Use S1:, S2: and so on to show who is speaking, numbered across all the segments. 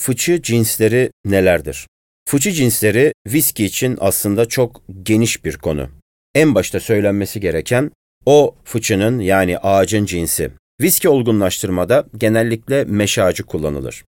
S1: fıçı cinsleri nelerdir? Fıçı cinsleri viski için aslında çok geniş bir konu. En başta söylenmesi gereken o fıçının yani ağacın cinsi. Viski olgunlaştırmada genellikle meşe ağacı kullanılır.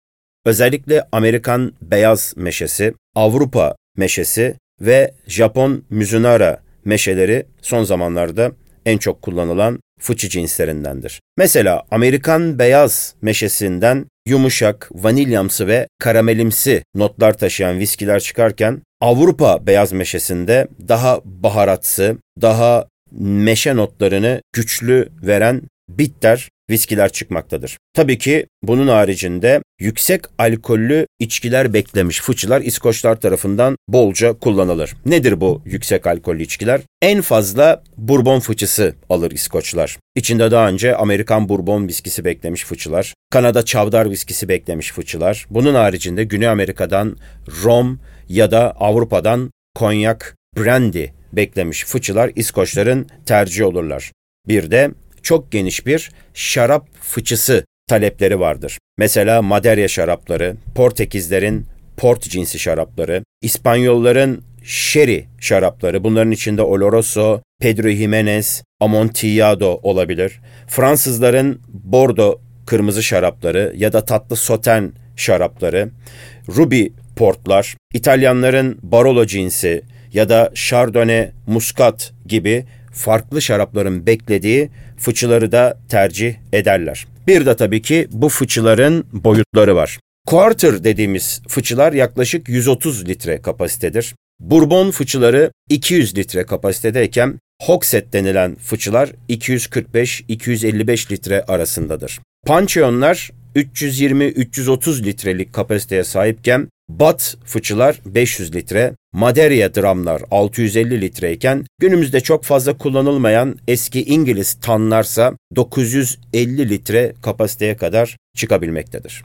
S1: Özellikle Amerikan beyaz meşesi, Avrupa meşesi ve Japon Mizunara meşeleri son zamanlarda en çok kullanılan fıçı cinslerindendir. Mesela Amerikan beyaz meşesinden yumuşak, vanilyamsı ve karamelimsi notlar taşıyan viskiler çıkarken Avrupa beyaz meşesinde daha baharatsı, daha meşe notlarını güçlü veren bitter viskiler çıkmaktadır. Tabii ki bunun haricinde yüksek alkollü içkiler beklemiş fıçılar İskoçlar tarafından bolca kullanılır. Nedir bu yüksek alkollü içkiler? En fazla bourbon fıçısı alır İskoçlar. İçinde daha önce Amerikan bourbon viskisi beklemiş fıçılar, Kanada çavdar viskisi beklemiş fıçılar. Bunun haricinde Güney Amerika'dan rom ya da Avrupa'dan konyak, brandy beklemiş fıçılar İskoçların tercih olurlar. Bir de çok geniş bir şarap fıçısı talepleri vardır. Mesela Madeira şarapları, Portekizlerin port cinsi şarapları, İspanyolların sherry şarapları, bunların içinde Oloroso, Pedro Jimenez, Amontillado olabilir. Fransızların Bordeaux kırmızı şarapları ya da tatlı Sauternes şarapları, Ruby portlar, İtalyanların Barolo cinsi ya da Chardonnay, Muscat gibi farklı şarapların beklediği fıçıları da tercih ederler. Bir de tabii ki bu fıçıların boyutları var. Quarter dediğimiz fıçılar yaklaşık 130 litre kapasitedir. Bourbon fıçıları 200 litre kapasitedeyken Hogshead denilen fıçılar 245-255 litre arasındadır. Pancheonlar 320-330 litrelik kapasiteye sahipken Bat fıçılar 500 litre, Madeira dramlar 650 litreyken günümüzde çok fazla kullanılmayan eski İngiliz tanlarsa 950 litre kapasiteye kadar çıkabilmektedir.